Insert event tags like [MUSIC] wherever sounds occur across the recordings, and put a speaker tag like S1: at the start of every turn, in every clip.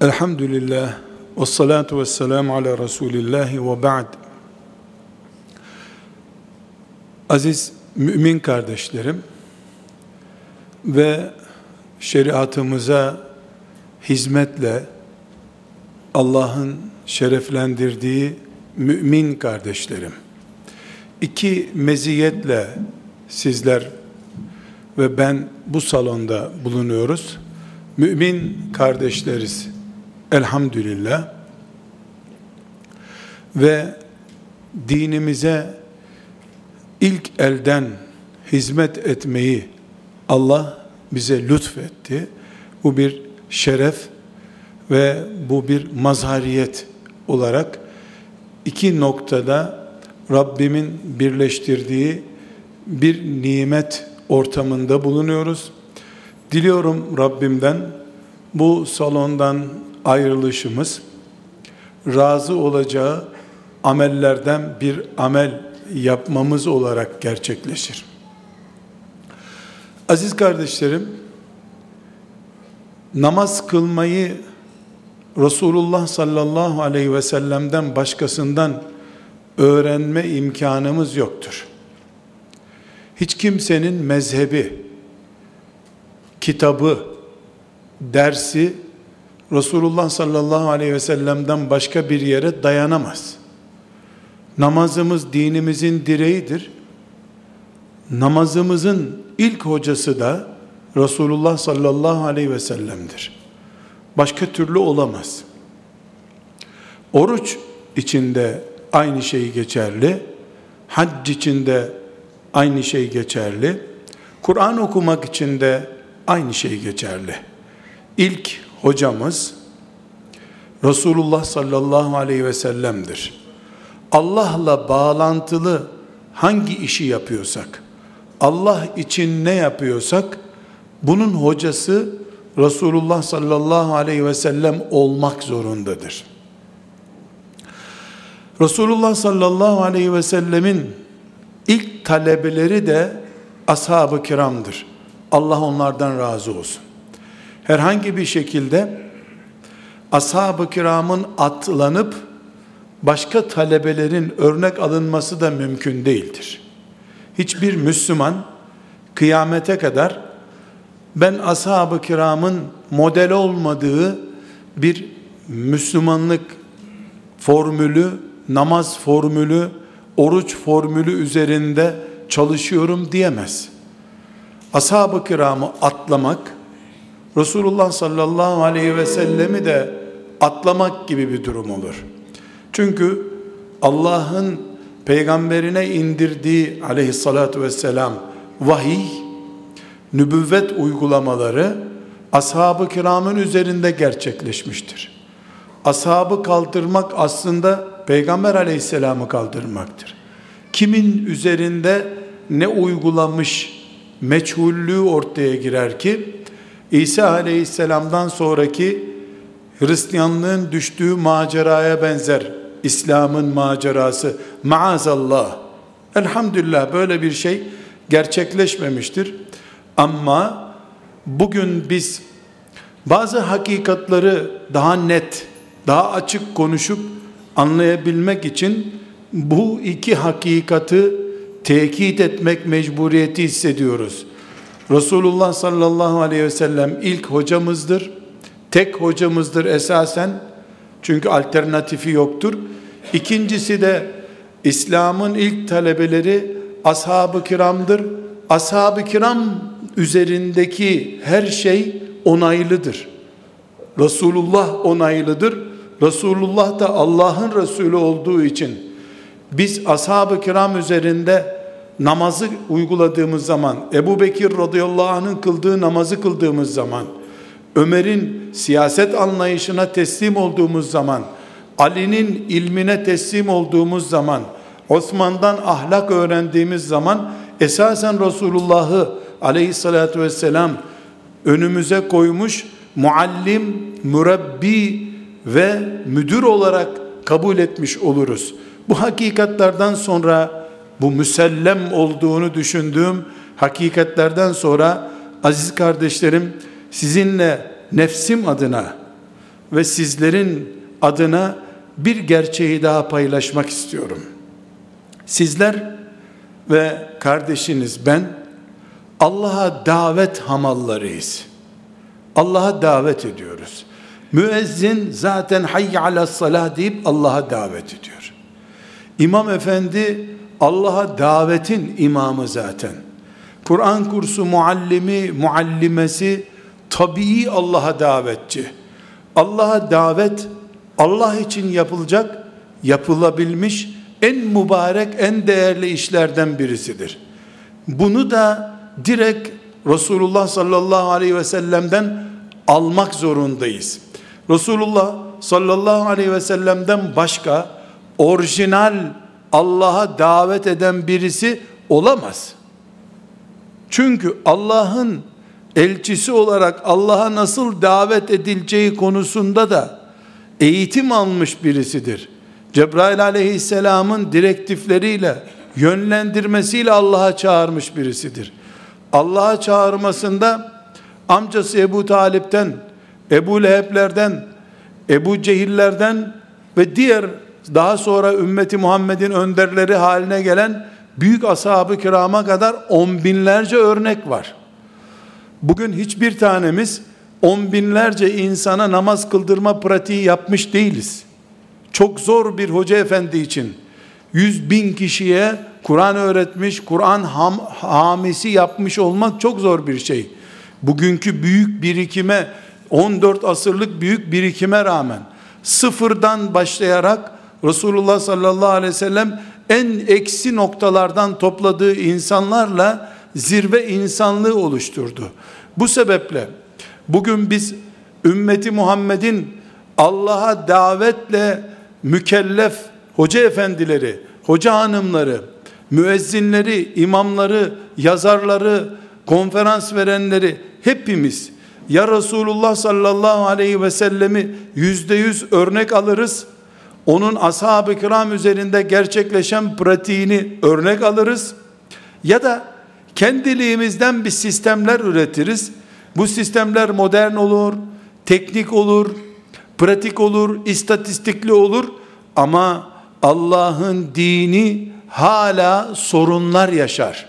S1: Elhamdülillah ve salatu ve selamu ala Resulillah ve ba'd. Aziz mümin kardeşlerim ve şeriatımıza hizmetle Allah'ın şereflendirdiği mümin kardeşlerim. İki meziyetle sizler ve ben bu salonda bulunuyoruz. Mümin kardeşleriz elhamdülillah. Ve dinimize ilk elden hizmet etmeyi Allah bize lütfetti. Bu bir şeref ve bu bir mazhariyet olarak iki noktada Rabbimin birleştirdiği bir nimet ortamında bulunuyoruz. Diliyorum Rabbimden bu salondan ayrılışımız razı olacağı amellerden bir amel yapmamız olarak gerçekleşir. Aziz kardeşlerim, namaz kılmayı Resulullah sallallahu aleyhi ve sellem'den başkasından öğrenme imkanımız yoktur. Hiç kimsenin mezhebi, kitabı, dersi Resulullah sallallahu aleyhi ve sellem'den başka bir yere dayanamaz. Namazımız dinimizin direğidir. Namazımızın ilk hocası da Resulullah sallallahu aleyhi ve sellem'dir. Başka türlü olamaz. Oruç içinde aynı şey geçerli. Hac içinde aynı şey geçerli. Kur'an okumak için de aynı şey geçerli. İlk hocamız Resulullah sallallahu aleyhi ve sellem'dir. Allah'la bağlantılı hangi işi yapıyorsak, Allah için ne yapıyorsak, bunun hocası Resulullah sallallahu aleyhi ve sellem olmak zorundadır. Resulullah sallallahu aleyhi ve sellemin ilk talebeleri de ashab-ı kiramdır. Allah onlardan razı olsun herhangi bir şekilde ashab-ı kiramın atlanıp başka talebelerin örnek alınması da mümkün değildir. Hiçbir Müslüman kıyamete kadar ben ashab-ı kiramın model olmadığı bir Müslümanlık formülü, namaz formülü, oruç formülü üzerinde çalışıyorum diyemez. Ashab-ı kiramı atlamak, Resulullah sallallahu aleyhi ve sellemi de atlamak gibi bir durum olur. Çünkü Allah'ın peygamberine indirdiği aleyhissalatu vesselam vahiy, nübüvvet uygulamaları ashab-ı kiramın üzerinde gerçekleşmiştir. Ashabı kaldırmak aslında peygamber aleyhisselamı kaldırmaktır. Kimin üzerinde ne uygulamış meçhullüğü ortaya girer ki İsa aleyhisselamdan sonraki Hristiyanlığın düştüğü maceraya benzer İslam'ın macerası. Maazallah. Elhamdülillah böyle bir şey gerçekleşmemiştir. Ama bugün biz bazı hakikatları daha net daha açık konuşup anlayabilmek için bu iki hakikati tekit etmek mecburiyeti hissediyoruz. Resulullah sallallahu aleyhi ve sellem ilk hocamızdır. Tek hocamızdır esasen. Çünkü alternatifi yoktur. İkincisi de İslam'ın ilk talebeleri ashab-ı kiramdır. Ashab-ı kiram üzerindeki her şey onaylıdır. Resulullah onaylıdır. Resulullah da Allah'ın Resulü olduğu için biz ashab-ı kiram üzerinde namazı uyguladığımız zaman, Ebu Bekir radıyallahu anh'ın kıldığı namazı kıldığımız zaman, Ömer'in siyaset anlayışına teslim olduğumuz zaman, Ali'nin ilmine teslim olduğumuz zaman, Osman'dan ahlak öğrendiğimiz zaman, esasen Resulullah'ı aleyhissalatü vesselam önümüze koymuş, muallim, mürebbi ve müdür olarak kabul etmiş oluruz. Bu hakikatlerden sonra bu müsellem olduğunu düşündüğüm hakikatlerden sonra aziz kardeşlerim sizinle nefsim adına ve sizlerin adına bir gerçeği daha paylaşmak istiyorum. Sizler ve kardeşiniz ben Allah'a davet hamallarıyız. Allah'a davet ediyoruz. Müezzin zaten hayy ala salah deyip Allah'a davet ediyor. İmam efendi Allah'a davetin imamı zaten. Kur'an kursu muallimi, muallimesi tabii Allah'a davetçi. Allah'a davet Allah için yapılacak, yapılabilmiş en mübarek, en değerli işlerden birisidir. Bunu da direkt Resulullah sallallahu aleyhi ve sellem'den almak zorundayız. Resulullah sallallahu aleyhi ve sellem'den başka orijinal Allah'a davet eden birisi olamaz. Çünkü Allah'ın elçisi olarak Allah'a nasıl davet edileceği konusunda da eğitim almış birisidir. Cebrail aleyhisselamın direktifleriyle, yönlendirmesiyle Allah'a çağırmış birisidir. Allah'a çağırmasında amcası Ebu Talip'ten, Ebu Leheb'lerden, Ebu Cehillerden ve diğer daha sonra ümmeti Muhammed'in önderleri haline gelen büyük ashab-ı kirama kadar on binlerce örnek var. Bugün hiçbir tanemiz on binlerce insana namaz kıldırma pratiği yapmış değiliz. Çok zor bir hoca efendi için yüz bin kişiye Kur'an öğretmiş, Kur'an ham, hamisi yapmış olmak çok zor bir şey. Bugünkü büyük birikime, 14 asırlık büyük birikime rağmen sıfırdan başlayarak Resulullah sallallahu aleyhi ve sellem en eksi noktalardan topladığı insanlarla zirve insanlığı oluşturdu. Bu sebeple bugün biz ümmeti Muhammed'in Allah'a davetle mükellef hoca efendileri, hoca hanımları, müezzinleri, imamları, yazarları, konferans verenleri hepimiz ya Resulullah sallallahu aleyhi ve sellemi yüzde yüz örnek alırız, onun ashab-ı kiram üzerinde gerçekleşen pratiğini örnek alırız, ya da kendiliğimizden bir sistemler üretiriz. Bu sistemler modern olur, teknik olur, pratik olur, istatistikli olur ama Allah'ın dini hala sorunlar yaşar.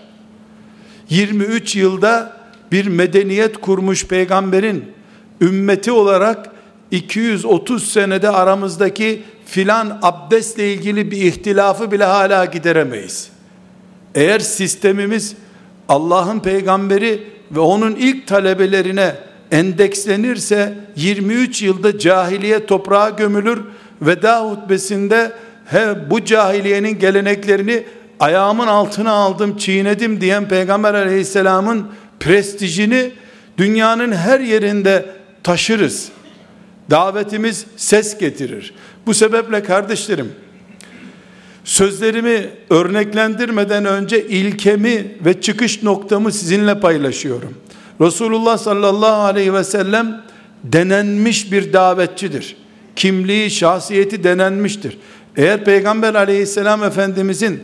S1: 23 yılda bir medeniyet kurmuş peygamberin ümmeti olarak 230 senede aramızdaki filan abdestle ilgili bir ihtilafı bile hala gideremeyiz. Eğer sistemimiz Allah'ın peygamberi ve onun ilk talebelerine endekslenirse 23 yılda cahiliye toprağa gömülür. Veda hutbesinde he, bu cahiliyenin geleneklerini ayağımın altına aldım, çiğnedim diyen Peygamber aleyhisselamın prestijini dünyanın her yerinde taşırız. Davetimiz ses getirir. Bu sebeple kardeşlerim, sözlerimi örneklendirmeden önce ilkemi ve çıkış noktamı sizinle paylaşıyorum. Resulullah sallallahu aleyhi ve sellem denenmiş bir davetçidir. Kimliği, şahsiyeti denenmiştir. Eğer Peygamber aleyhisselam efendimizin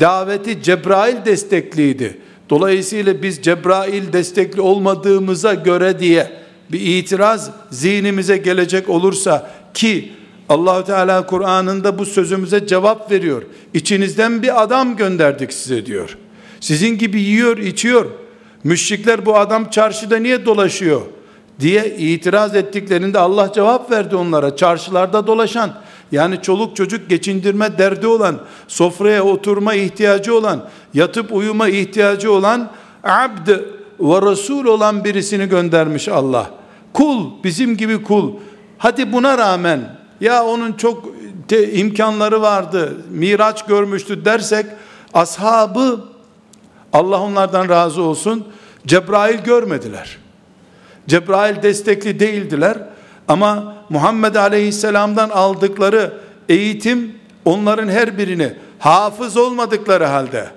S1: daveti Cebrail destekliydi. Dolayısıyla biz Cebrail destekli olmadığımıza göre diye bir itiraz zihnimize gelecek olursa ki Allahu Teala Kur'an'ında bu sözümüze cevap veriyor. İçinizden bir adam gönderdik size diyor. Sizin gibi yiyor, içiyor. Müşrikler bu adam çarşıda niye dolaşıyor diye itiraz ettiklerinde Allah cevap verdi onlara. Çarşılarda dolaşan yani çoluk çocuk geçindirme derdi olan, sofraya oturma ihtiyacı olan, yatıp uyuma ihtiyacı olan abd ve resul olan birisini göndermiş Allah. Kul, bizim gibi kul. Hadi buna rağmen ya onun çok te, imkanları vardı, miraç görmüştü dersek ashabı Allah onlardan razı olsun Cebrail görmediler. Cebrail destekli değildiler ama Muhammed Aleyhisselam'dan aldıkları eğitim onların her birini hafız olmadıkları halde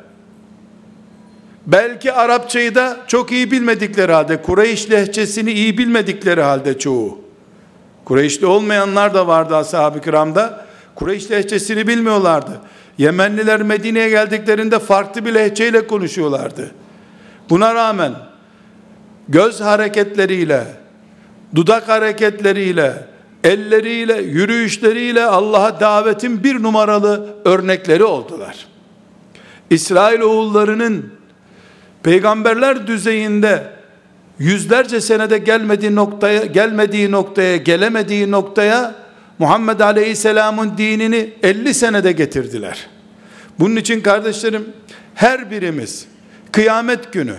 S1: belki Arapçayı da çok iyi bilmedikleri halde Kureyş lehçesini iyi bilmedikleri halde çoğu Kureyşli olmayanlar da vardı ashab-ı kiramda. Kureyş lehçesini bilmiyorlardı. Yemenliler Medine'ye geldiklerinde farklı bir lehçeyle konuşuyorlardı. Buna rağmen göz hareketleriyle, dudak hareketleriyle, elleriyle, yürüyüşleriyle Allah'a davetin bir numaralı örnekleri oldular. İsrail oğullarının peygamberler düzeyinde yüzlerce senede gelmediği noktaya gelmediği noktaya gelemediği noktaya Muhammed Aleyhisselam'ın dinini 50 senede getirdiler. Bunun için kardeşlerim her birimiz kıyamet günü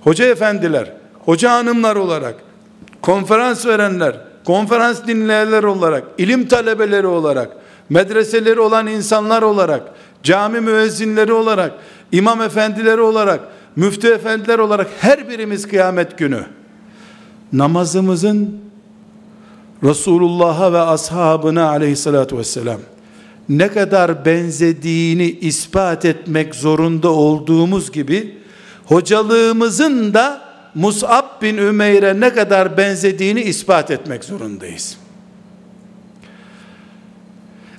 S1: hoca efendiler, hoca hanımlar olarak konferans verenler, konferans dinleyenler olarak, ilim talebeleri olarak, medreseleri olan insanlar olarak, cami müezzinleri olarak, imam efendileri olarak, müftü efendiler olarak her birimiz kıyamet günü namazımızın Resulullah'a ve ashabına aleyhissalatü vesselam ne kadar benzediğini ispat etmek zorunda olduğumuz gibi hocalığımızın da Mus'ab bin Ümeyr'e ne kadar benzediğini ispat etmek zorundayız.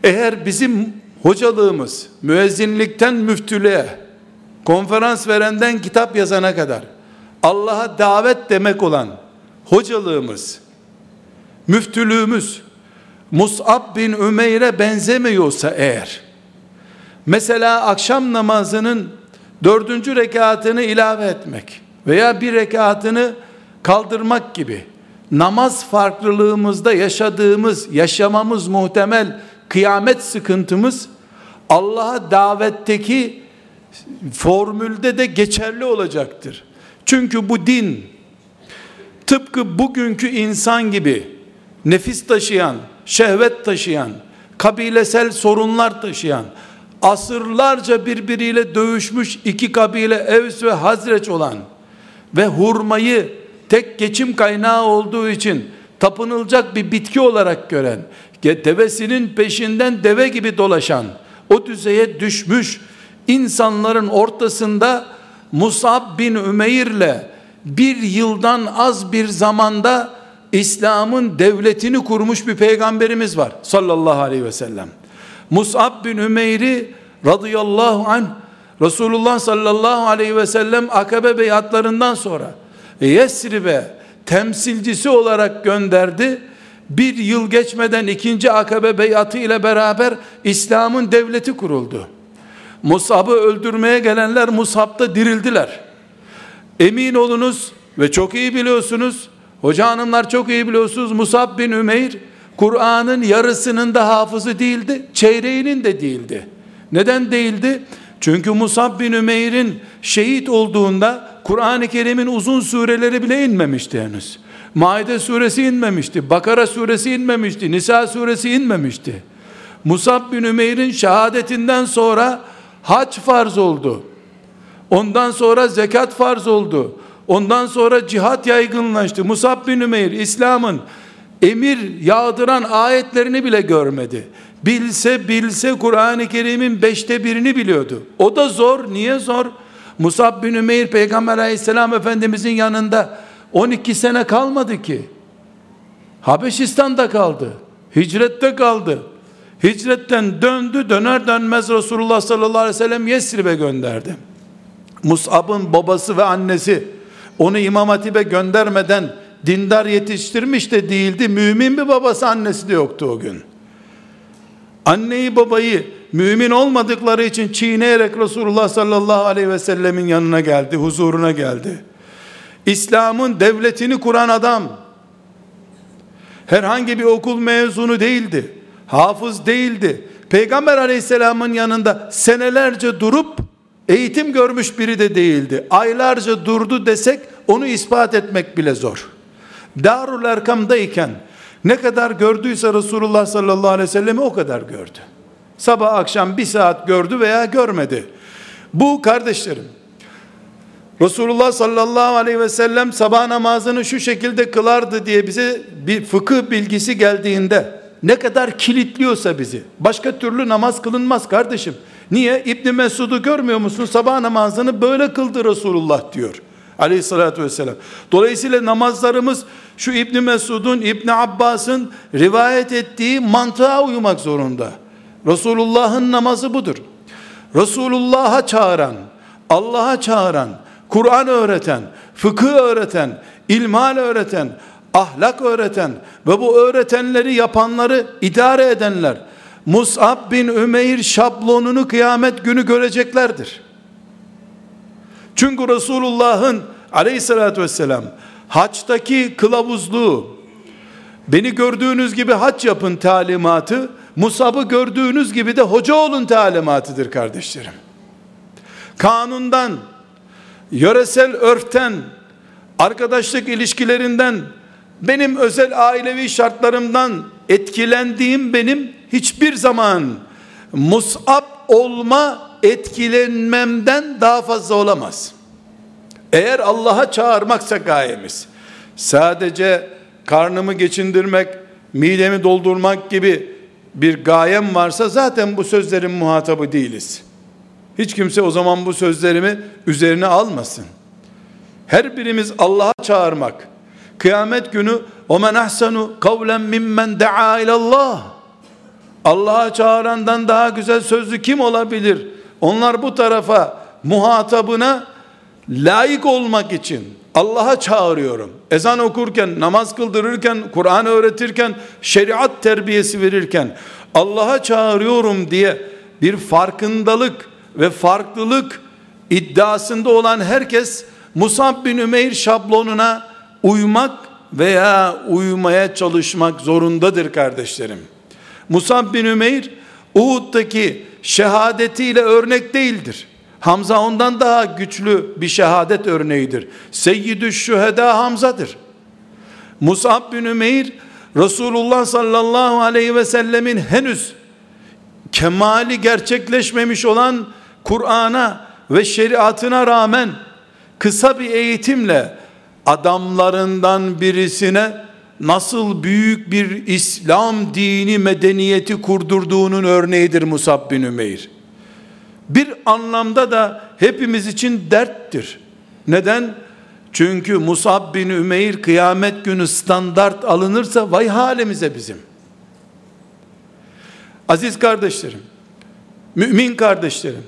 S1: Eğer bizim hocalığımız müezzinlikten müftülüğe, konferans verenden kitap yazana kadar Allah'a davet demek olan hocalığımız, müftülüğümüz Mus'ab bin Ümeyr'e benzemiyorsa eğer mesela akşam namazının dördüncü rekatını ilave etmek veya bir rekatını kaldırmak gibi namaz farklılığımızda yaşadığımız, yaşamamız muhtemel kıyamet sıkıntımız Allah'a davetteki formülde de geçerli olacaktır. Çünkü bu din tıpkı bugünkü insan gibi nefis taşıyan, şehvet taşıyan, kabilesel sorunlar taşıyan, asırlarca birbiriyle dövüşmüş iki kabile Evs ve Hazreç olan ve hurmayı tek geçim kaynağı olduğu için tapınılacak bir bitki olarak gören, devesinin peşinden deve gibi dolaşan, o düzeye düşmüş insanların ortasında Musab bin Ümeyr ile bir yıldan az bir zamanda İslam'ın devletini kurmuş bir peygamberimiz var sallallahu aleyhi ve sellem. Mus'ab bin Ümeyr'i radıyallahu anh Resulullah sallallahu aleyhi ve sellem akabe beyatlarından sonra Yesrib'e temsilcisi olarak gönderdi. Bir yıl geçmeden ikinci akabe beyatı ile beraber İslam'ın devleti kuruldu. Musab'ı öldürmeye gelenler Musab'da dirildiler. Emin olunuz ve çok iyi biliyorsunuz Hoca hanımlar çok iyi biliyorsunuz Musab bin Ümeyr Kur'an'ın yarısının da hafızı değildi, çeyreğinin de değildi. Neden değildi? Çünkü Musab bin Ümeyr'in şehit olduğunda Kur'an-ı Kerim'in uzun sureleri bile inmemişti henüz. Maide suresi inmemişti, Bakara suresi inmemişti, Nisa suresi inmemişti. Musab bin Ümeyr'in şehadetinden sonra hac farz oldu. Ondan sonra zekat farz oldu. Ondan sonra cihat yaygınlaştı. Musab bin Ümeyr İslam'ın emir yağdıran ayetlerini bile görmedi. Bilse bilse Kur'an-ı Kerim'in beşte birini biliyordu. O da zor. Niye zor? Musab bin Ümeyr Peygamber aleyhisselam efendimizin yanında 12 sene kalmadı ki. Habeşistan'da kaldı. Hicrette kaldı. Hicretten döndü döner dönmez Resulullah sallallahu aleyhi ve sellem Yesrib'e gönderdi. Mus'ab'ın babası ve annesi onu İmam Hatip'e göndermeden dindar yetiştirmiş de değildi. Mümin bir babası annesi de yoktu o gün. Anneyi babayı mümin olmadıkları için çiğneyerek Resulullah sallallahu aleyhi ve sellemin yanına geldi, huzuruna geldi. İslam'ın devletini kuran adam herhangi bir okul mezunu değildi. Hafız değildi. Peygamber aleyhisselamın yanında senelerce durup eğitim görmüş biri de değildi. Aylarca durdu desek onu ispat etmek bile zor. Darul Erkam'dayken ne kadar gördüyse Resulullah sallallahu aleyhi ve sellemi o kadar gördü. Sabah akşam bir saat gördü veya görmedi. Bu kardeşlerim Resulullah sallallahu aleyhi ve sellem sabah namazını şu şekilde kılardı diye bize bir fıkıh bilgisi geldiğinde ne kadar kilitliyorsa bizi başka türlü namaz kılınmaz kardeşim. Niye? İbni Mesud'u görmüyor musun? Sabah namazını böyle kıldı Resulullah diyor. Aleyhissalatü vesselam. Dolayısıyla namazlarımız şu İbni Mesud'un, İbni Abbas'ın rivayet ettiği mantığa uymak zorunda. Resulullah'ın namazı budur. Resulullah'a çağıran, Allah'a çağıran, Kur'an öğreten, fıkıh öğreten, ilmal öğreten, ahlak öğreten ve bu öğretenleri yapanları idare edenler Mus'ab bin Ümeyr şablonunu kıyamet günü göreceklerdir. Çünkü Resulullah'ın aleyhissalatü vesselam haçtaki kılavuzluğu beni gördüğünüz gibi haç yapın talimatı Musab'ı gördüğünüz gibi de hoca olun talimatıdır kardeşlerim. Kanundan, yöresel örften, arkadaşlık ilişkilerinden, benim özel ailevi şartlarımdan etkilendiğim benim hiçbir zaman musab olma etkilenmemden daha fazla olamaz. Eğer Allah'a çağırmaksa gayemiz, sadece karnımı geçindirmek, midemi doldurmak gibi bir gayem varsa zaten bu sözlerin muhatabı değiliz. Hiç kimse o zaman bu sözlerimi üzerine almasın. Her birimiz Allah'a çağırmak. Kıyamet günü o men ahsanu kavlen mimmen daa ilallah. Allah'a çağırandan daha güzel sözlü kim olabilir? Onlar bu tarafa muhatabına layık olmak için Allah'a çağırıyorum. Ezan okurken, namaz kıldırırken, Kur'an öğretirken, şeriat terbiyesi verirken Allah'a çağırıyorum diye bir farkındalık ve farklılık iddiasında olan herkes Musab bin Ümeyr şablonuna uymak veya uymaya çalışmak zorundadır kardeşlerim. Musab bin Ümeyr Uhud'daki şehadetiyle örnek değildir. Hamza ondan daha güçlü bir şehadet örneğidir. Seyyidü şüheda Hamza'dır. Musab bin Ümeyr Resulullah sallallahu aleyhi ve sellemin henüz kemali gerçekleşmemiş olan Kur'an'a ve şeriatına rağmen kısa bir eğitimle adamlarından birisine nasıl büyük bir İslam dini medeniyeti kurdurduğunun örneğidir Musab bin Ümeyr. Bir anlamda da hepimiz için derttir. Neden? Çünkü Musab bin Ümeyr kıyamet günü standart alınırsa vay halimize bizim. Aziz kardeşlerim, mümin kardeşlerim,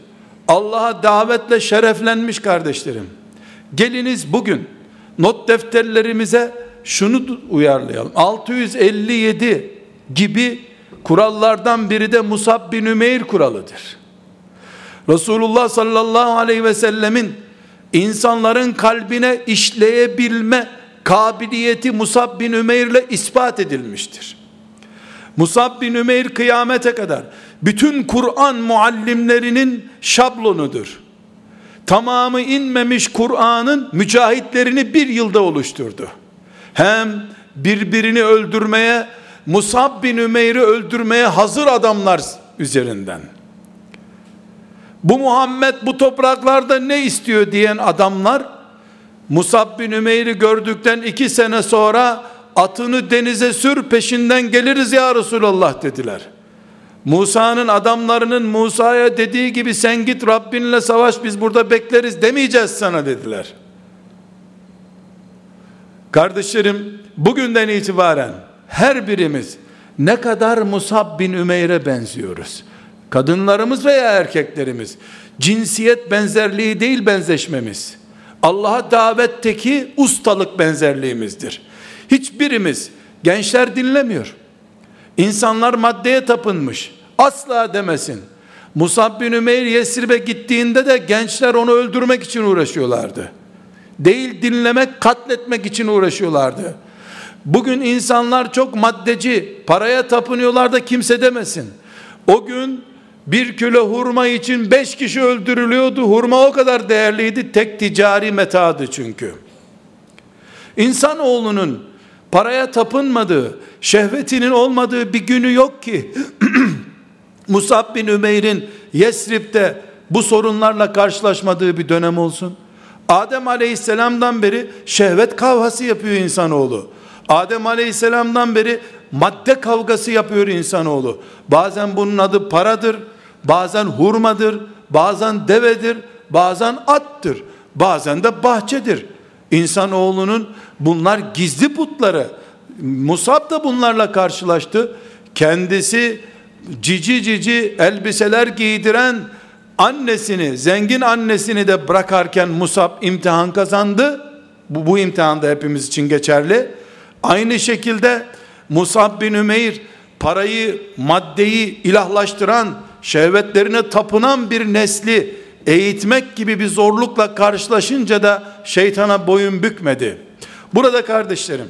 S1: Allah'a davetle şereflenmiş kardeşlerim. Geliniz bugün not defterlerimize şunu uyarlayalım. 657 gibi kurallardan biri de Musab bin Ümeyr kuralıdır. Resulullah sallallahu aleyhi ve sellemin insanların kalbine işleyebilme kabiliyeti Musab bin Ümeyr ile ispat edilmiştir. Musab bin Ümeyr kıyamete kadar bütün Kur'an muallimlerinin şablonudur. Tamamı inmemiş Kur'an'ın mücahitlerini bir yılda oluşturdu. Hem birbirini öldürmeye, Musab bin Ümeyr'i öldürmeye hazır adamlar üzerinden. Bu Muhammed bu topraklarda ne istiyor diyen adamlar, Musab bin Ümeyr'i gördükten iki sene sonra atını denize sür peşinden geliriz ya Resulallah dediler. Musa'nın adamlarının Musa'ya dediği gibi sen git Rabbinle savaş biz burada bekleriz demeyeceğiz sana dediler. Kardeşlerim bugünden itibaren her birimiz ne kadar Musab bin Ümeyr'e benziyoruz. Kadınlarımız veya erkeklerimiz cinsiyet benzerliği değil benzeşmemiz. Allah'a davetteki ustalık benzerliğimizdir. Hiçbirimiz gençler dinlemiyor. İnsanlar maddeye tapınmış. Asla demesin. Musab bin Ümeyr Yesrib'e gittiğinde de gençler onu öldürmek için uğraşıyorlardı. Değil dinlemek, katletmek için uğraşıyorlardı. Bugün insanlar çok maddeci, paraya tapınıyorlar da kimse demesin. O gün bir kilo hurma için beş kişi öldürülüyordu. Hurma o kadar değerliydi. Tek ticari metadı çünkü. İnsanoğlunun paraya tapınmadığı, şehvetinin olmadığı bir günü yok ki [CLEARS THROAT] Musab bin Ümeyr'in Yesrib'de bu sorunlarla karşılaşmadığı bir dönem olsun. Adem aleyhisselamdan beri şehvet kavgası yapıyor insanoğlu. Adem aleyhisselamdan beri madde kavgası yapıyor insanoğlu. Bazen bunun adı paradır, bazen hurmadır, bazen devedir, bazen attır, bazen de bahçedir. İnsanoğlunun bunlar gizli putları. Musab da bunlarla karşılaştı. Kendisi cici cici elbiseler giydiren annesini, zengin annesini de bırakarken Musab imtihan kazandı. Bu, bu imtihan da hepimiz için geçerli. Aynı şekilde Musab bin Ümeyr parayı, maddeyi ilahlaştıran, şehvetlerine tapınan bir nesli eğitmek gibi bir zorlukla karşılaşınca da şeytana boyun bükmedi. Burada kardeşlerim,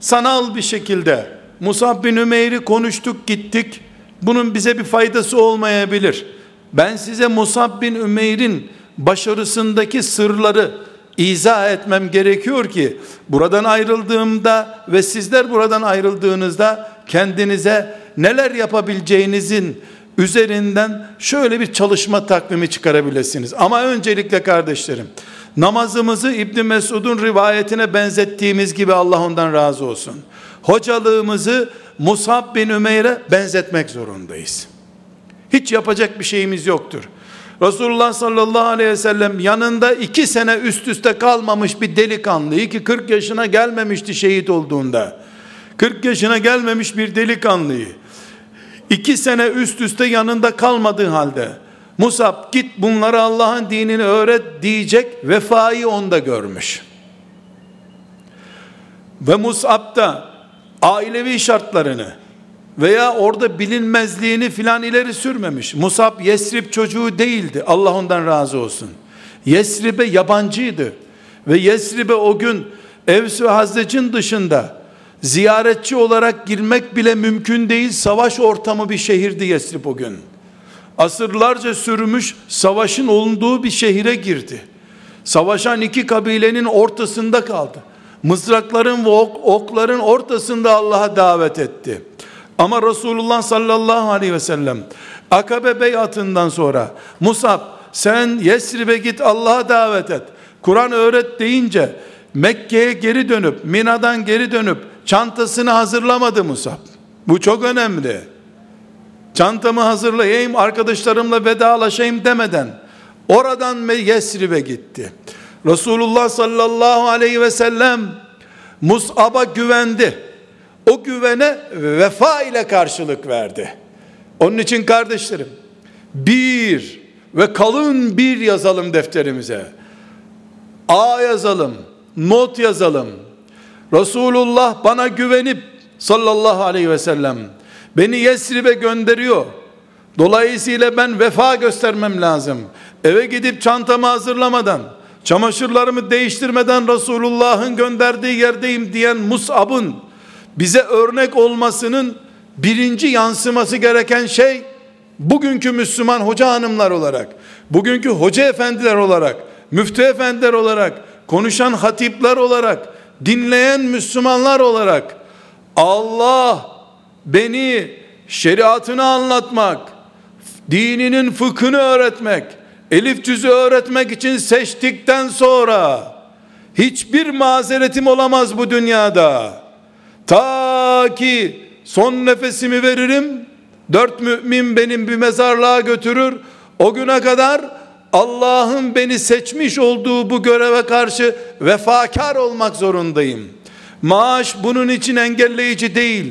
S1: sanal bir şekilde Musab bin Ümeyr'i konuştuk gittik. Bunun bize bir faydası olmayabilir. Ben size Musab bin Ümeyr'in başarısındaki sırları izah etmem gerekiyor ki buradan ayrıldığımda ve sizler buradan ayrıldığınızda kendinize neler yapabileceğinizin üzerinden şöyle bir çalışma takvimi çıkarabilirsiniz. Ama öncelikle kardeşlerim namazımızı İbn Mesud'un rivayetine benzettiğimiz gibi Allah ondan razı olsun. Hocalığımızı Musab bin Ümeyr'e benzetmek zorundayız. Hiç yapacak bir şeyimiz yoktur. Resulullah sallallahu aleyhi ve sellem yanında iki sene üst üste kalmamış bir delikanlıyı ki 40 yaşına gelmemişti şehit olduğunda. 40 yaşına gelmemiş bir delikanlıyı iki sene üst üste yanında kalmadığı halde Musab git bunları Allah'ın dinini öğret diyecek vefayı onda görmüş. Ve Musab da ailevi şartlarını veya orada bilinmezliğini filan ileri sürmemiş. Musab Yesrib çocuğu değildi. Allah ondan razı olsun. Yesrib'e yabancıydı. Ve Yesrib'e o gün Evs ve Hazrec'in dışında ziyaretçi olarak girmek bile mümkün değil. Savaş ortamı bir şehirdi Yesrib o gün. Asırlarca sürmüş savaşın olduğu bir şehire girdi. Savaşan iki kabilenin ortasında kaldı. Mızrakların ve ok, okların ortasında Allah'a davet etti. Ama Resulullah sallallahu aleyhi ve sellem Akabe beyatından sonra Musab sen Yesrib'e git Allah'a davet et. Kur'an öğret deyince Mekke'ye geri dönüp Mina'dan geri dönüp çantasını hazırlamadı Musab. Bu çok önemli. Çantamı hazırlayayım arkadaşlarımla vedalaşayım demeden oradan Yesrib'e gitti. Resulullah sallallahu aleyhi ve sellem Mus'ab'a güvendi. O güvene vefa ile karşılık verdi. Onun için kardeşlerim bir ve kalın bir yazalım defterimize. A yazalım, not yazalım. Resulullah bana güvenip sallallahu aleyhi ve sellem beni Yesrib'e gönderiyor. Dolayısıyla ben vefa göstermem lazım. Eve gidip çantamı hazırlamadan, çamaşırlarımı değiştirmeden Resulullah'ın gönderdiği yerdeyim diyen Mus'ab'ın bize örnek olmasının birinci yansıması gereken şey bugünkü Müslüman hoca hanımlar olarak, bugünkü hoca efendiler olarak, müftü efendiler olarak, konuşan hatipler olarak, dinleyen Müslümanlar olarak Allah beni şeriatını anlatmak, dininin fıkhını öğretmek, elif cüzü öğretmek için seçtikten sonra hiçbir mazeretim olamaz bu dünyada. Ta ki son nefesimi veririm. Dört mümin benim bir mezarlığa götürür. O güne kadar Allah'ın beni seçmiş olduğu bu göreve karşı vefakar olmak zorundayım. Maaş bunun için engelleyici değil.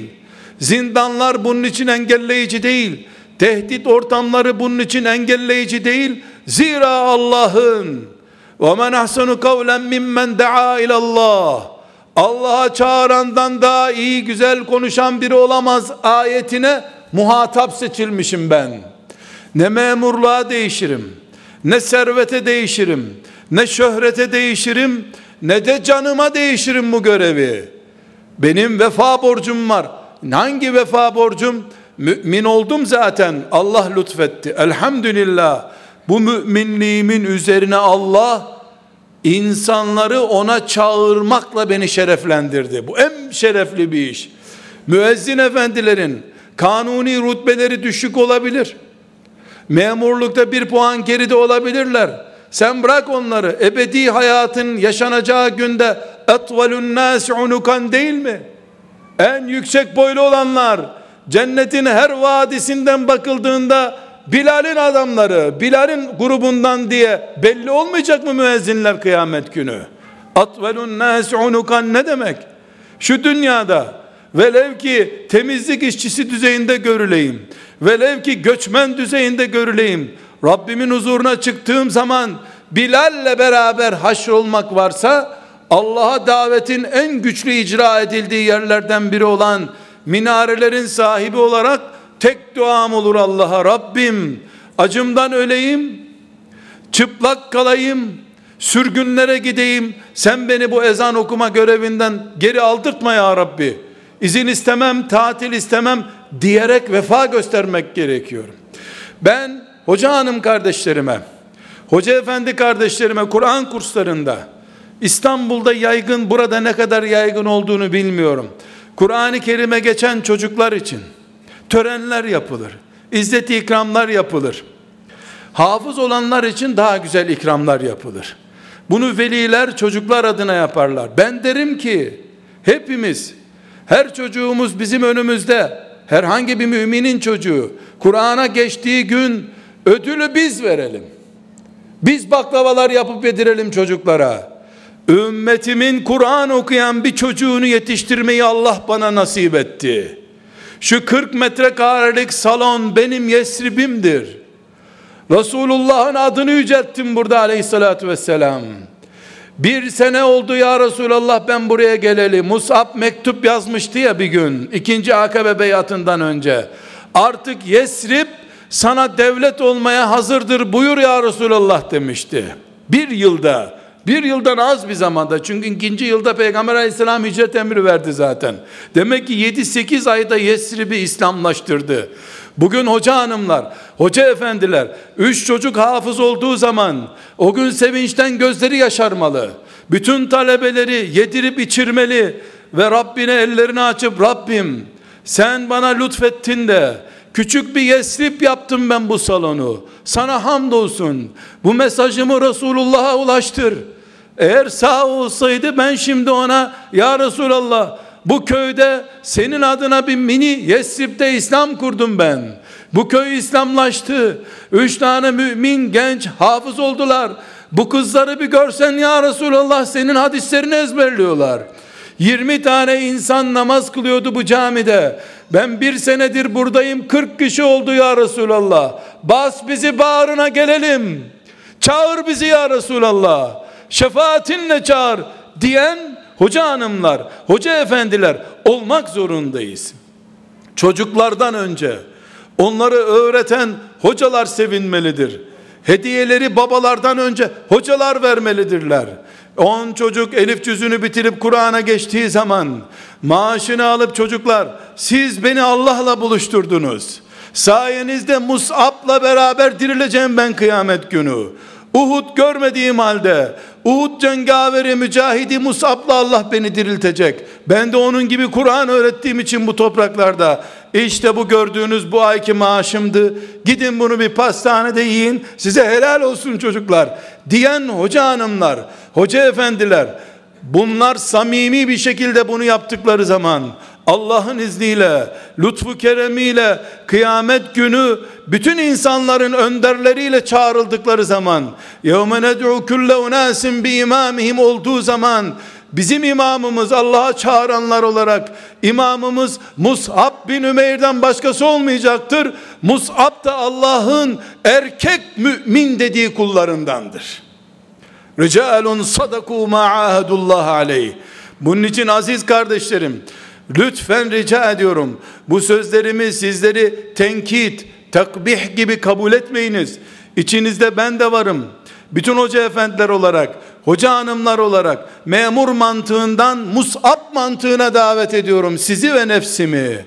S1: Zindanlar bunun için engelleyici değil. Tehdit ortamları bunun için engelleyici değil. Zira Allah'ın ve men ahsenu kavlen mimmen daa ilallah Allah'a çağırandan daha iyi güzel konuşan biri olamaz ayetine muhatap seçilmişim ben. Ne memurluğa değişirim, ne servete değişirim, ne şöhrete değişirim, ne de canıma değişirim bu görevi. Benim vefa borcum var. Hangi vefa borcum? Mümin oldum zaten. Allah lütfetti. Elhamdülillah. Bu müminliğimin üzerine Allah insanları ona çağırmakla beni şereflendirdi. Bu en şerefli bir iş. Müezzin efendilerin kanuni rütbeleri düşük olabilir. Memurlukta bir puan geride olabilirler. Sen bırak onları. Ebedi hayatın yaşanacağı günde etvalun nas unukan değil mi? En yüksek boylu olanlar cennetin her vadisinden bakıldığında Bilal'in adamları, Bilal'in grubundan diye belli olmayacak mı müezzinler kıyamet günü? Atvelun nas unukan ne demek? Şu dünyada velev ki temizlik işçisi düzeyinde görüleyim, velev ki göçmen düzeyinde görüleyim, Rabbimin huzuruna çıktığım zaman Bilal'le beraber haşr olmak varsa Allah'a davetin en güçlü icra edildiği yerlerden biri olan minarelerin sahibi olarak tek duam olur Allah'a. Rabbim acımdan öleyim çıplak kalayım sürgünlere gideyim. Sen beni bu ezan okuma görevinden geri aldırtma ya Rabbi. İzin istemem tatil istemem diyerek vefa göstermek gerekiyor ben hoca hanım kardeşlerime hoca efendi kardeşlerime Kur'an kurslarında İstanbul'da yaygın burada ne kadar yaygın olduğunu bilmiyorum Kur'an-ı Kerim'e geçen çocuklar için törenler yapılır. İzzet ikramlar yapılır. Hafız olanlar için daha güzel ikramlar yapılır. Bunu veliler çocuklar adına yaparlar. Ben derim ki hepimiz her çocuğumuz bizim önümüzde herhangi bir müminin çocuğu Kur'an'a geçtiği gün ödülü biz verelim. Biz baklavalar yapıp yedirelim çocuklara. Ümmetimin Kur'an okuyan bir çocuğunu yetiştirmeyi Allah bana nasip etti. Şu 40 metrekarelik salon benim Yesrib'imdir. Resulullah'ın adını yücelttim burada aleyhissalatü vesselam. Bir sene oldu ya Resulallah ben buraya geleli. Musab mektup yazmıştı ya bir gün. ikinci Akabe beyatından önce. Artık Yesrib sana devlet olmaya hazırdır buyur ya Resulallah demişti. Bir yılda bir yıldan az bir zamanda çünkü ikinci yılda Peygamber aleyhisselam hicret emri verdi zaten. Demek ki 7-8 ayda Yesrib'i İslamlaştırdı. Bugün hoca hanımlar, hoca efendiler, üç çocuk hafız olduğu zaman o gün sevinçten gözleri yaşarmalı. Bütün talebeleri yedirip içirmeli ve Rabbine ellerini açıp Rabbim sen bana lütfettin de Küçük bir yesrip yaptım ben bu salonu. Sana hamdolsun. Bu mesajımı Resulullah'a ulaştır. Eğer sağ olsaydı ben şimdi ona ya Resulallah bu köyde senin adına bir mini Yesrib'de İslam kurdum ben. Bu köy İslamlaştı. Üç tane mümin genç hafız oldular. Bu kızları bir görsen ya Resulallah senin hadislerini ezberliyorlar. 20 tane insan namaz kılıyordu bu camide. Ben bir senedir buradayım 40 kişi oldu ya Resulallah. Bas bizi bağrına gelelim. Çağır bizi ya Resulallah. Şefaatinle çağır diyen hoca hanımlar, hoca efendiler olmak zorundayız. Çocuklardan önce onları öğreten hocalar sevinmelidir. Hediyeleri babalardan önce hocalar vermelidirler. 10 çocuk elif cüzünü bitirip Kur'an'a geçtiği zaman maaşını alıp çocuklar siz beni Allah'la buluşturdunuz. Sayenizde Mus'ab'la beraber dirileceğim ben kıyamet günü. Uhud görmediğim halde Uhud cengaveri mücahidi Musab'la Allah beni diriltecek. Ben de onun gibi Kur'an öğrettiğim için bu topraklarda işte bu gördüğünüz bu ayki maaşımdı. Gidin bunu bir pastanede yiyin. Size helal olsun çocuklar. Diyen hoca hanımlar, hoca efendiler bunlar samimi bir şekilde bunu yaptıkları zaman Allah'ın izniyle, lütfu keremiyle kıyamet günü bütün insanların önderleriyle çağrıldıkları zaman يَوْمَ نَدْعُ كُلَّ اُنَاسٍ بِاِمَامِهِمْ olduğu zaman bizim imamımız Allah'a çağıranlar olarak imamımız Mus'ab bin Ümeyr'den başkası olmayacaktır. Mus'ab da Allah'ın erkek mümin dediği kullarındandır. Ricalun sadaku ma ahadullah aleyh. Bunun için aziz kardeşlerim Lütfen rica ediyorum. Bu sözlerimi sizleri tenkit, takbih gibi kabul etmeyiniz. İçinizde ben de varım. Bütün hoca efendiler olarak, hoca hanımlar olarak memur mantığından musab mantığına davet ediyorum sizi ve nefsimi.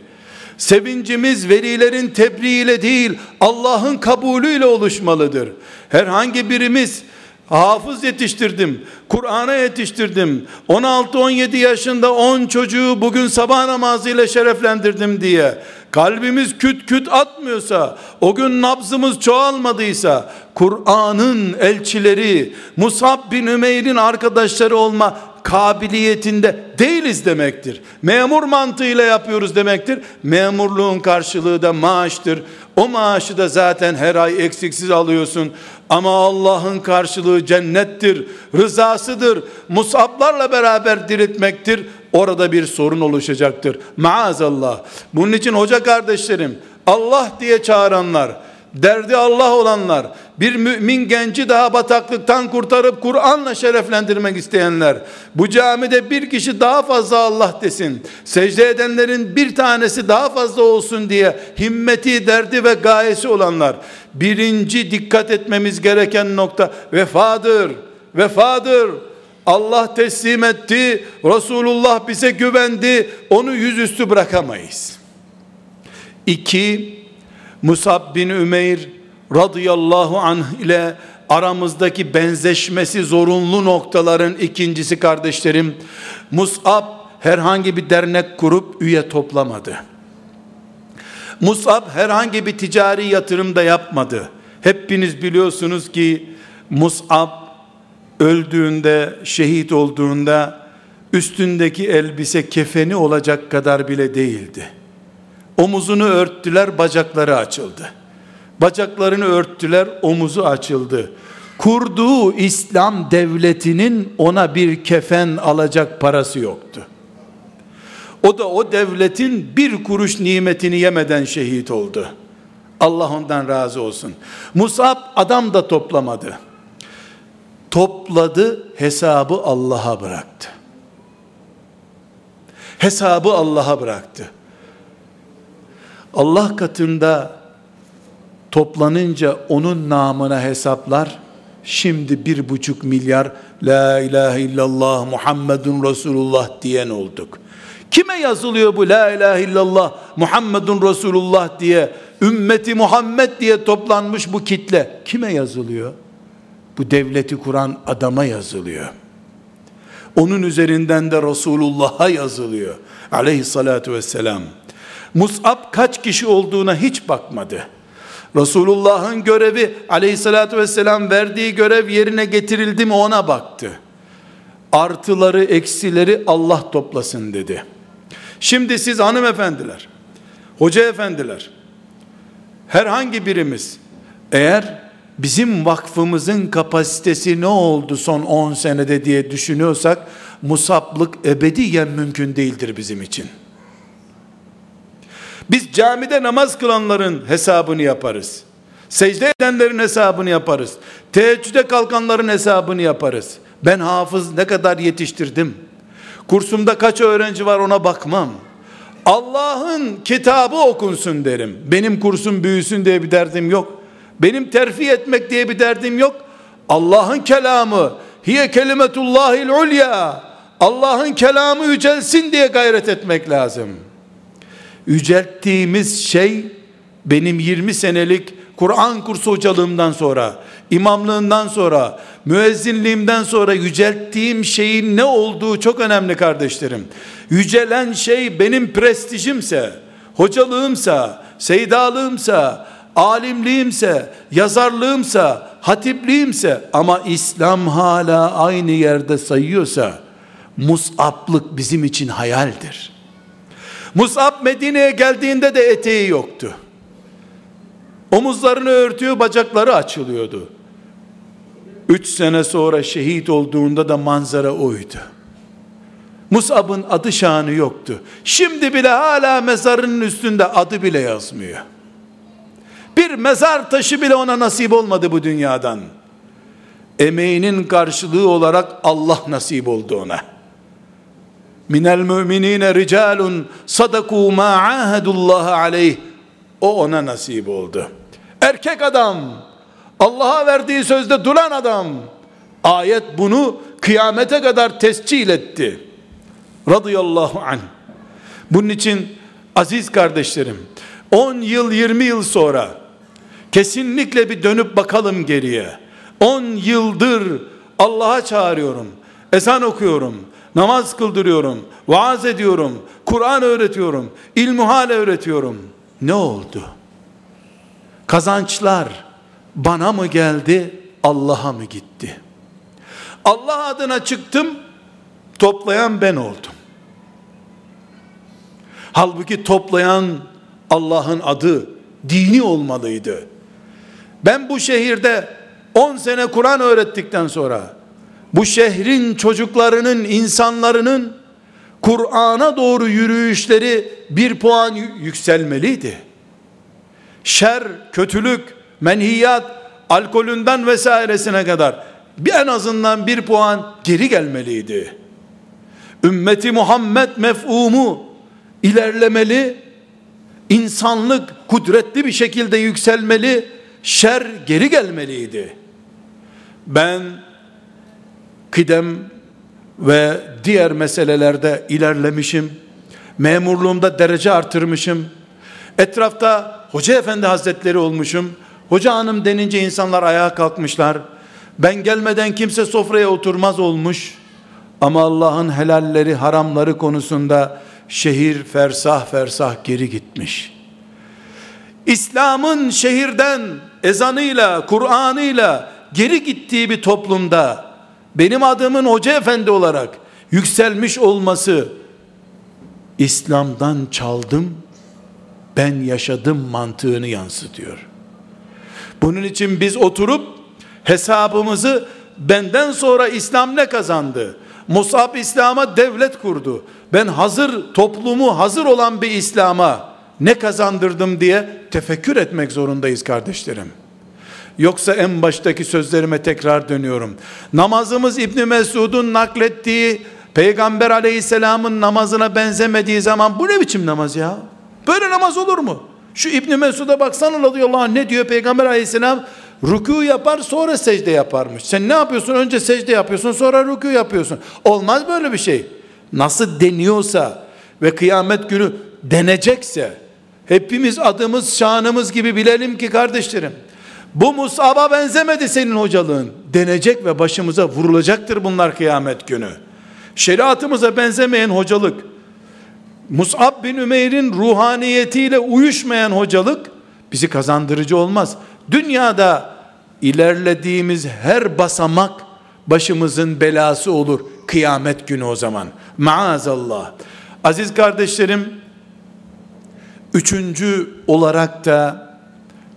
S1: Sevincimiz velilerin tebriğiyle değil Allah'ın kabulüyle oluşmalıdır. Herhangi birimiz hafız yetiştirdim, Kur'an'a yetiştirdim, 16-17 yaşında 10 çocuğu bugün sabah namazıyla şereflendirdim diye, kalbimiz küt küt atmıyorsa, o gün nabzımız çoğalmadıysa, Kur'an'ın elçileri, Musab bin Ümeyr'in arkadaşları olma kabiliyetinde değiliz demektir. Memur mantığıyla yapıyoruz demektir. Memurluğun karşılığı da maaştır. O maaşı da zaten her ay eksiksiz alıyorsun. Ama Allah'ın karşılığı cennettir, rızasıdır. Musablarla beraber diriltmektir. Orada bir sorun oluşacaktır. Maazallah. Bunun için hoca kardeşlerim, Allah diye çağıranlar, derdi Allah olanlar, bir mümin genci daha bataklıktan kurtarıp Kur'an'la şereflendirmek isteyenler, bu camide bir kişi daha fazla Allah desin, secde edenlerin bir tanesi daha fazla olsun diye himmeti, derdi ve gayesi olanlar, birinci dikkat etmemiz gereken nokta vefadır, vefadır. Allah teslim etti, Resulullah bize güvendi, onu yüzüstü bırakamayız. İki, Musab bin Ümeyr radıyallahu anh ile aramızdaki benzeşmesi zorunlu noktaların ikincisi kardeşlerim. Musab herhangi bir dernek kurup üye toplamadı. Musab herhangi bir ticari yatırım da yapmadı. Hepiniz biliyorsunuz ki Musab öldüğünde, şehit olduğunda üstündeki elbise kefeni olacak kadar bile değildi. Omuzunu örttüler, bacakları açıldı. Bacaklarını örttüler, omuzu açıldı. Kurduğu İslam devletinin ona bir kefen alacak parası yoktu. O da o devletin bir kuruş nimetini yemeden şehit oldu. Allah ondan razı olsun. Musab adam da toplamadı. Topladı, hesabı Allah'a bıraktı. Hesabı Allah'a bıraktı. Allah katında toplanınca onun namına hesaplar şimdi bir buçuk milyar la ilahe illallah Muhammedun Resulullah diyen olduk. Kime yazılıyor bu la ilahe illallah Muhammedun Resulullah diye ümmeti Muhammed diye toplanmış bu kitle kime yazılıyor? Bu devleti kuran adama yazılıyor. Onun üzerinden de Resulullah'a yazılıyor. Aleyhissalatu vesselam. Mus'ab kaç kişi olduğuna hiç bakmadı. Resulullah'ın görevi aleyhissalatü vesselam verdiği görev yerine getirildi mi ona baktı. Artıları eksileri Allah toplasın dedi. Şimdi siz hanımefendiler, hoca efendiler, herhangi birimiz eğer bizim vakfımızın kapasitesi ne oldu son 10 senede diye düşünüyorsak musaplık ebediyen mümkün değildir bizim için. Biz camide namaz kılanların hesabını yaparız. Secde edenlerin hesabını yaparız. Teheccüde kalkanların hesabını yaparız. Ben hafız ne kadar yetiştirdim. Kursumda kaç öğrenci var ona bakmam. Allah'ın kitabı okunsun derim. Benim kursum büyüsün diye bir derdim yok. Benim terfi etmek diye bir derdim yok. Allah'ın kelamı hiye kelimetullahil ulya. Allah'ın kelamı yücelsin diye gayret etmek lazım.'' Yücelttiğimiz şey benim 20 senelik Kur'an kursu hocalığımdan sonra, imamlığından sonra, müezzinliğimden sonra yücelttiğim şeyin ne olduğu çok önemli kardeşlerim. Yücelen şey benim prestijimse, hocalığımsa, seydalığımsa, alimliğimse, yazarlığımsa, hatipliğimse ama İslam hala aynı yerde sayıyorsa, musablık bizim için hayaldir.'' Musab Medine'ye geldiğinde de eteği yoktu. Omuzlarını örtüyor, bacakları açılıyordu. Üç sene sonra şehit olduğunda da manzara oydu. Musab'ın adı şanı yoktu. Şimdi bile hala mezarının üstünde adı bile yazmıyor. Bir mezar taşı bile ona nasip olmadı bu dünyadan. Emeğinin karşılığı olarak Allah nasip oldu ona minel müminine ricalun sadaku ma ahadullah aleyh. O ona nasip oldu. Erkek adam Allah'a verdiği sözde duran adam ayet bunu kıyamete kadar tescil etti. Radıyallahu anh. Bunun için aziz kardeşlerim 10 yıl 20 yıl sonra kesinlikle bir dönüp bakalım geriye. 10 yıldır Allah'a çağırıyorum ezan okuyorum namaz kıldırıyorum, vaaz ediyorum, Kur'an öğretiyorum, ilmuhal öğretiyorum. Ne oldu? Kazançlar bana mı geldi, Allah'a mı gitti? Allah adına çıktım, toplayan ben oldum. Halbuki toplayan Allah'ın adı, dini olmalıydı. Ben bu şehirde 10 sene Kur'an öğrettikten sonra bu şehrin çocuklarının, insanlarının Kur'an'a doğru yürüyüşleri bir puan yükselmeliydi. Şer, kötülük, menhiyat, alkolünden vesairesine kadar bir en azından bir puan geri gelmeliydi. Ümmeti Muhammed mefhumu ilerlemeli, insanlık kudretli bir şekilde yükselmeli, şer geri gelmeliydi. Ben kıdem ve diğer meselelerde ilerlemişim. Memurluğumda derece artırmışım. Etrafta hoca efendi hazretleri olmuşum. Hoca hanım denince insanlar ayağa kalkmışlar. Ben gelmeden kimse sofraya oturmaz olmuş. Ama Allah'ın helalleri, haramları konusunda şehir fersah fersah geri gitmiş. İslam'ın şehirden ezanıyla, Kur'an'ıyla geri gittiği bir toplumda benim adımın hoca efendi olarak yükselmiş olması İslam'dan çaldım, ben yaşadım mantığını yansıtıyor. Bunun için biz oturup hesabımızı benden sonra İslam ne kazandı? Musab İslam'a devlet kurdu. Ben hazır toplumu hazır olan bir İslam'a ne kazandırdım diye tefekkür etmek zorundayız kardeşlerim. Yoksa en baştaki sözlerime tekrar dönüyorum. Namazımız İbn Mesud'un naklettiği Peygamber aleyhisselamın namazına benzemediği zaman bu ne biçim namaz ya? Böyle namaz olur mu? Şu İbn Mesud'a baksana radıyallahu anh ne diyor Peygamber aleyhisselam? Rükû yapar sonra secde yaparmış. Sen ne yapıyorsun? Önce secde yapıyorsun sonra rükû yapıyorsun. Olmaz böyle bir şey. Nasıl deniyorsa ve kıyamet günü denecekse hepimiz adımız şanımız gibi bilelim ki kardeşlerim bu Musab'a benzemedi senin hocalığın denecek ve başımıza vurulacaktır bunlar kıyamet günü. Şeriatımıza benzemeyen hocalık, Mus'ab bin Ümeyr'in ruhaniyetiyle uyuşmayan hocalık bizi kazandırıcı olmaz. Dünyada ilerlediğimiz her basamak başımızın belası olur kıyamet günü o zaman. Maazallah. Aziz kardeşlerim, üçüncü olarak da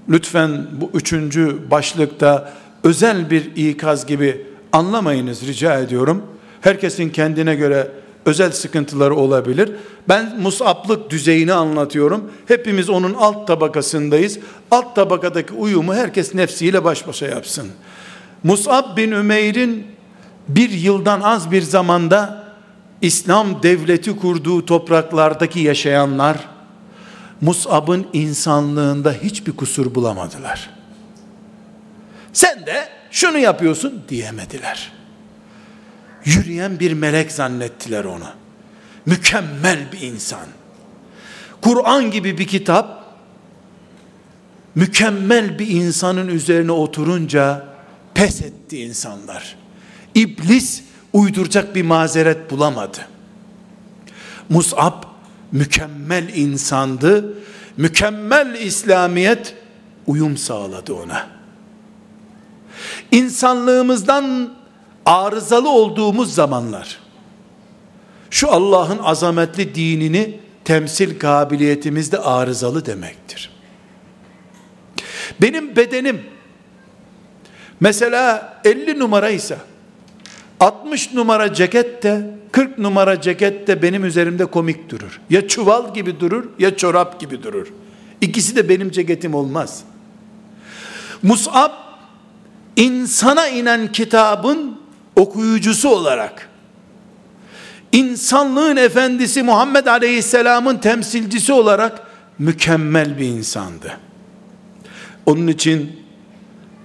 S1: lütfen bu üçüncü başlıkta özel bir ikaz gibi anlamayınız rica ediyorum. Herkesin kendine göre özel sıkıntıları olabilir. Ben musaplık düzeyini anlatıyorum. Hepimiz onun alt tabakasındayız. Alt tabakadaki uyumu herkes nefsiyle baş başa yapsın. Musab bin Ümeyr'in bir yıldan az bir zamanda İslam devleti kurduğu topraklardaki yaşayanlar Musab'ın insanlığında hiçbir kusur bulamadılar. Sen de şunu yapıyorsun diyemediler yürüyen bir melek zannettiler onu. Mükemmel bir insan. Kur'an gibi bir kitap mükemmel bir insanın üzerine oturunca pes etti insanlar. İblis uyduracak bir mazeret bulamadı. Mus'ab mükemmel insandı. Mükemmel İslamiyet uyum sağladı ona. İnsanlığımızdan arızalı olduğumuz zamanlar şu Allah'ın azametli dinini temsil kabiliyetimiz de arızalı demektir. Benim bedenim mesela 50 numaraysa 60 numara ceket de 40 numara ceket de benim üzerimde komik durur. Ya çuval gibi durur ya çorap gibi durur. İkisi de benim ceketim olmaz. Mus'ab insana inen kitabın okuyucusu olarak insanlığın efendisi Muhammed Aleyhisselam'ın temsilcisi olarak mükemmel bir insandı. Onun için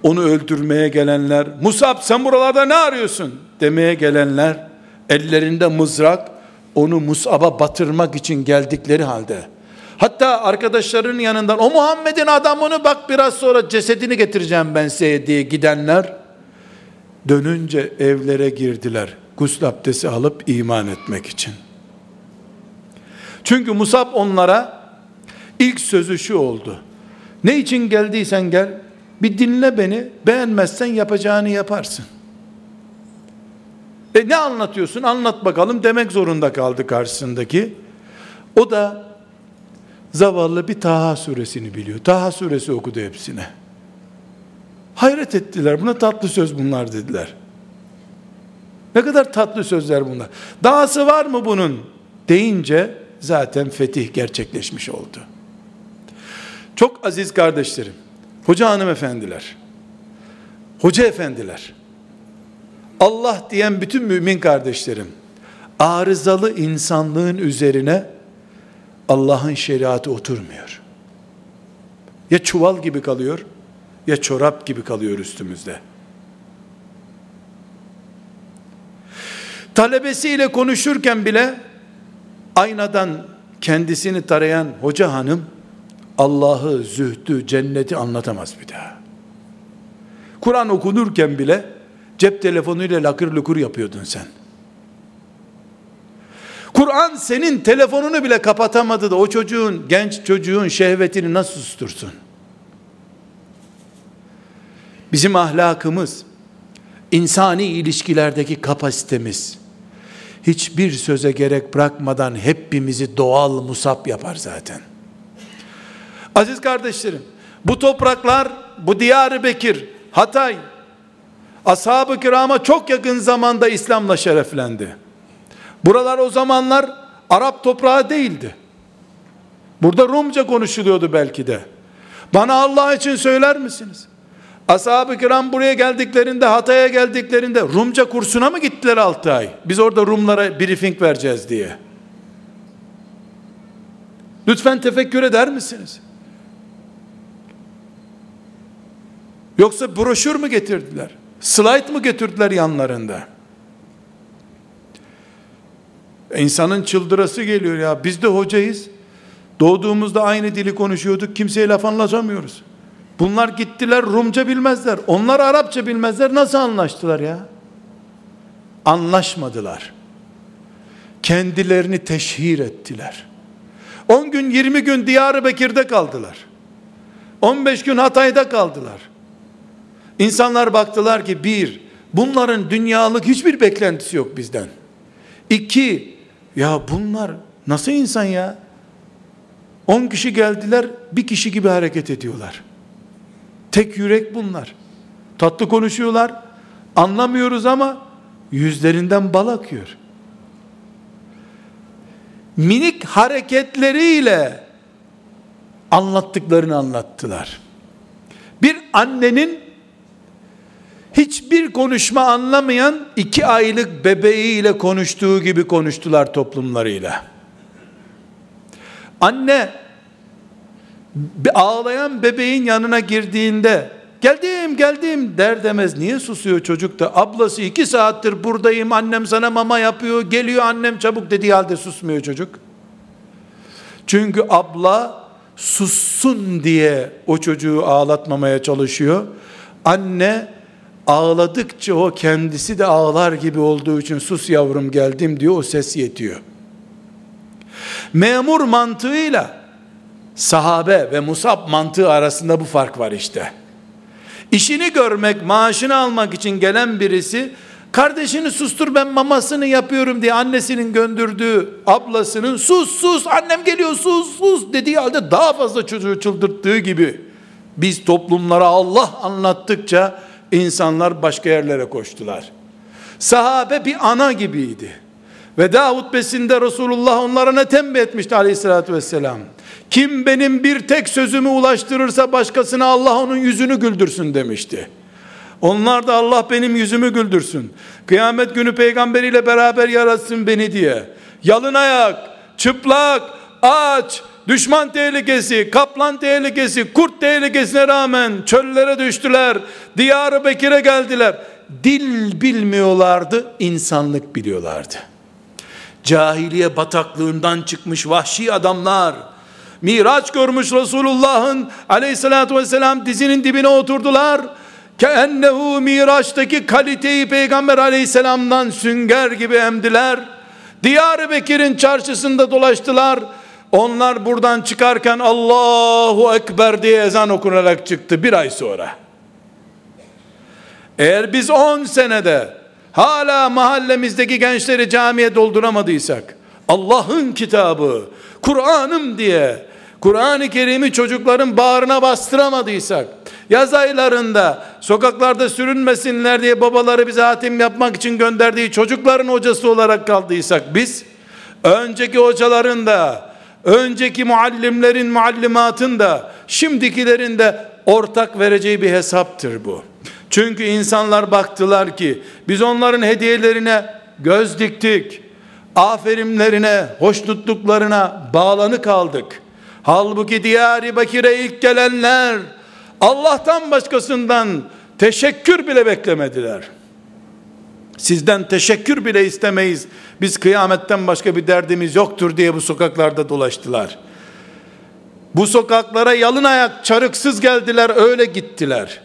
S1: onu öldürmeye gelenler, Musab sen buralarda ne arıyorsun demeye gelenler, ellerinde mızrak, onu Musab'a batırmak için geldikleri halde, hatta arkadaşlarının yanından, o Muhammed'in adamını bak biraz sonra cesedini getireceğim ben size diye gidenler, dönünce evlere girdiler. Gusül abdesti alıp iman etmek için. Çünkü Musab onlara ilk sözü şu oldu. Ne için geldiysen gel, bir dinle beni, beğenmezsen yapacağını yaparsın. E ne anlatıyorsun? Anlat bakalım demek zorunda kaldı karşısındaki. O da zavallı bir Taha suresini biliyor. Taha suresi okudu hepsine. Hayret ettiler. Buna tatlı söz bunlar dediler. Ne kadar tatlı sözler bunlar. Dahası var mı bunun? Deyince zaten fetih gerçekleşmiş oldu. Çok aziz kardeşlerim. Hoca hanımefendiler, hoca efendiler, Allah diyen bütün mümin kardeşlerim, arızalı insanlığın üzerine Allah'ın şeriatı oturmuyor. Ya çuval gibi kalıyor, ya çorap gibi kalıyor üstümüzde. Talebesiyle konuşurken bile aynadan kendisini tarayan hoca hanım Allah'ı, zühdü, cenneti anlatamaz bir daha. Kur'an okunurken bile cep telefonuyla lakır lukur yapıyordun sen. Kur'an senin telefonunu bile kapatamadı da o çocuğun, genç çocuğun şehvetini nasıl sustursun? Bizim ahlakımız, insani ilişkilerdeki kapasitemiz, hiçbir söze gerek bırakmadan hepimizi doğal musap yapar zaten. Aziz kardeşlerim, bu topraklar, bu Diyar-ı Bekir, Hatay, ashab-ı kirama çok yakın zamanda İslam'la şereflendi. Buralar o zamanlar Arap toprağı değildi. Burada Rumca konuşuluyordu belki de. Bana Allah için söyler misiniz? Ashab-ı kiram buraya geldiklerinde, Hatay'a geldiklerinde Rumca kursuna mı gittiler 6 ay? Biz orada Rumlara briefing vereceğiz diye. Lütfen tefekkür eder misiniz? Yoksa broşür mü getirdiler? Slide mı getirdiler yanlarında? İnsanın çıldırası geliyor ya. Biz de hocayız. Doğduğumuzda aynı dili konuşuyorduk. Kimseye laf anlatamıyoruz. Bunlar gittiler Rumca bilmezler. Onlar Arapça bilmezler. Nasıl anlaştılar ya? Anlaşmadılar. Kendilerini teşhir ettiler. 10 gün 20 gün Diyarbakır'da kaldılar. 15 gün Hatay'da kaldılar. İnsanlar baktılar ki bir, bunların dünyalık hiçbir beklentisi yok bizden. İki, ya bunlar nasıl insan ya? 10 kişi geldiler, bir kişi gibi hareket ediyorlar. Tek yürek bunlar. Tatlı konuşuyorlar. Anlamıyoruz ama yüzlerinden bal akıyor. Minik hareketleriyle anlattıklarını anlattılar. Bir annenin hiçbir konuşma anlamayan iki aylık bebeğiyle konuştuğu gibi konuştular toplumlarıyla. Anne ağlayan bebeğin yanına girdiğinde geldim geldim der demez. Niye susuyor çocuk da? Ablası iki saattir buradayım annem sana mama yapıyor geliyor annem çabuk dediği halde susmuyor çocuk. Çünkü abla sussun diye o çocuğu ağlatmamaya çalışıyor. Anne ağladıkça o kendisi de ağlar gibi olduğu için sus yavrum geldim diyor o ses yetiyor memur mantığıyla sahabe ve musab mantığı arasında bu fark var işte. İşini görmek, maaşını almak için gelen birisi kardeşini sustur ben mamasını yapıyorum diye annesinin gönderdiği ablasının sus sus annem geliyor sus sus dediği halde daha fazla çocuğu çıldırttığı gibi biz toplumlara Allah anlattıkça insanlar başka yerlere koştular. Sahabe bir ana gibiydi. Veda hutbesinde Resulullah onlara ne tembih etmişti aleyhissalatü vesselam. Kim benim bir tek sözümü ulaştırırsa başkasına Allah onun yüzünü güldürsün demişti. Onlar da Allah benim yüzümü güldürsün. Kıyamet günü peygamberiyle beraber yaratsın beni diye. Yalın ayak, çıplak, aç, düşman tehlikesi, kaplan tehlikesi, kurt tehlikesine rağmen çöllere düştüler. Diyarı Bekir'e geldiler. Dil bilmiyorlardı, insanlık biliyorlardı. Cahiliye bataklığından çıkmış vahşi adamlar, Miraç görmüş Resulullah'ın aleyhissalatü vesselam dizinin dibine oturdular. Keennehu Miraç'taki kaliteyi Peygamber aleyhisselamdan sünger gibi emdiler. Diyar-ı Bekir'in çarşısında dolaştılar. Onlar buradan çıkarken Allahu Ekber diye ezan okunarak çıktı bir ay sonra. Eğer biz 10 senede hala mahallemizdeki gençleri camiye dolduramadıysak, Allah'ın kitabı, Kur'an'ım diye Kur'an-ı Kerim'i çocukların bağrına bastıramadıysak, yaz aylarında sokaklarda sürünmesinler diye babaları bize hatim yapmak için gönderdiği çocukların hocası olarak kaldıysak biz, önceki hocaların da, önceki muallimlerin muallimatın da, şimdikilerin de ortak vereceği bir hesaptır bu. Çünkü insanlar baktılar ki biz onların hediyelerine göz diktik. Aferinlerine, hoşnutluklarına bağlanı kaldık. Halbuki diyari Bakire ilk gelenler Allah'tan başkasından teşekkür bile beklemediler. Sizden teşekkür bile istemeyiz. Biz kıyametten başka bir derdimiz yoktur diye bu sokaklarda dolaştılar. Bu sokaklara yalın ayak çarıksız geldiler öyle gittiler.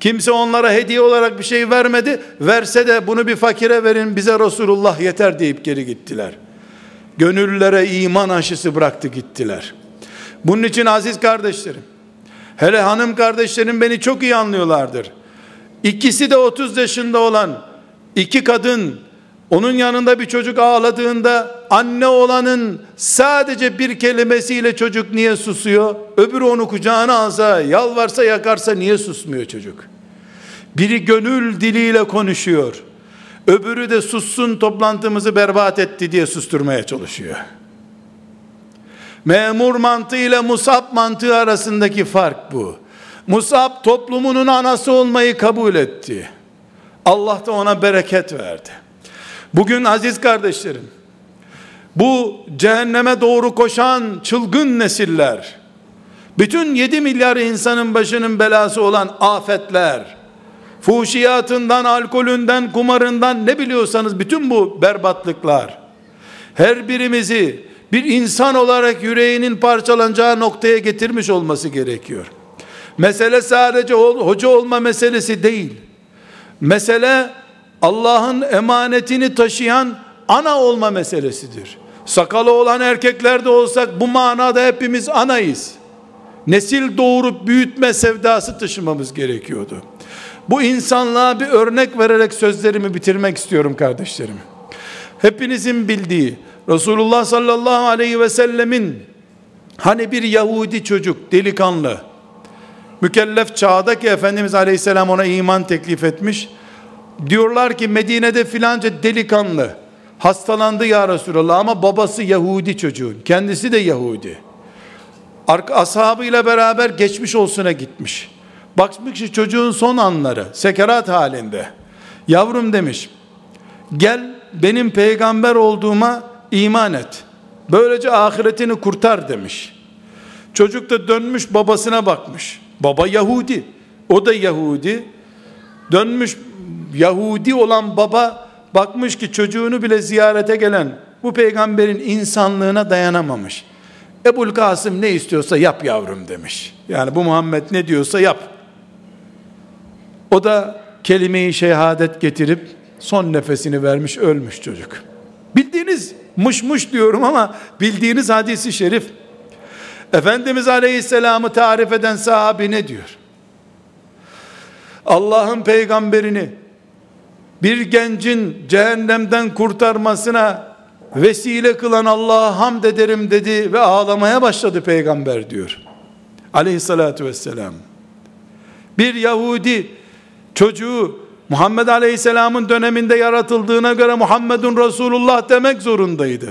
S1: Kimse onlara hediye olarak bir şey vermedi. Verse de bunu bir fakire verin bize Resulullah yeter deyip geri gittiler. Gönüllere iman aşısı bıraktı gittiler. Bunun için aziz kardeşlerim, hele hanım kardeşlerim beni çok iyi anlıyorlardır. İkisi de 30 yaşında olan iki kadın onun yanında bir çocuk ağladığında anne olanın sadece bir kelimesiyle çocuk niye susuyor? Öbürü onu kucağına alsa, yalvarsa yakarsa niye susmuyor çocuk? Biri gönül diliyle konuşuyor. Öbürü de sussun toplantımızı berbat etti diye susturmaya çalışıyor. Memur mantığı ile Musab mantığı arasındaki fark bu. Musab toplumunun anası olmayı kabul etti. Allah da ona bereket verdi. Bugün aziz kardeşlerim, bu cehenneme doğru koşan çılgın nesiller, bütün 7 milyar insanın başının belası olan afetler, fuhşiyatından, alkolünden, kumarından ne biliyorsanız bütün bu berbatlıklar, her birimizi bir insan olarak yüreğinin parçalanacağı noktaya getirmiş olması gerekiyor. Mesele sadece hoca olma meselesi değil. Mesele Allah'ın emanetini taşıyan ana olma meselesidir. Sakalı olan erkekler de olsak bu manada hepimiz anayız. Nesil doğurup büyütme sevdası taşımamız gerekiyordu. Bu insanlığa bir örnek vererek sözlerimi bitirmek istiyorum kardeşlerim. Hepinizin bildiği Resulullah sallallahu aleyhi ve sellemin hani bir Yahudi çocuk delikanlı mükellef çağda ki Efendimiz aleyhisselam ona iman teklif etmiş diyorlar ki Medine'de filanca delikanlı hastalandı ya Resulallah ama babası Yahudi çocuğun kendisi de Yahudi ashabıyla beraber geçmiş olsuna gitmiş bakmış ki çocuğun son anları sekerat halinde yavrum demiş gel benim peygamber olduğuma iman et. Böylece ahiretini kurtar demiş. Çocuk da dönmüş babasına bakmış. Baba Yahudi. O da Yahudi. Dönmüş Yahudi olan baba bakmış ki çocuğunu bile ziyarete gelen bu peygamberin insanlığına dayanamamış. Ebul Kasım ne istiyorsa yap yavrum demiş. Yani bu Muhammed ne diyorsa yap. O da kelime-i şehadet getirip son nefesini vermiş ölmüş çocuk. Bildiğiniz mış mış diyorum ama bildiğiniz hadisi şerif. Efendimiz Aleyhisselam'ı tarif eden sahabi ne diyor? Allah'ın peygamberini bir gencin cehennemden kurtarmasına vesile kılan Allah'a hamd ederim dedi ve ağlamaya başladı peygamber diyor. Aleyhissalatü vesselam. Bir Yahudi çocuğu Muhammed Aleyhisselam'ın döneminde yaratıldığına göre Muhammedun Resulullah demek zorundaydı.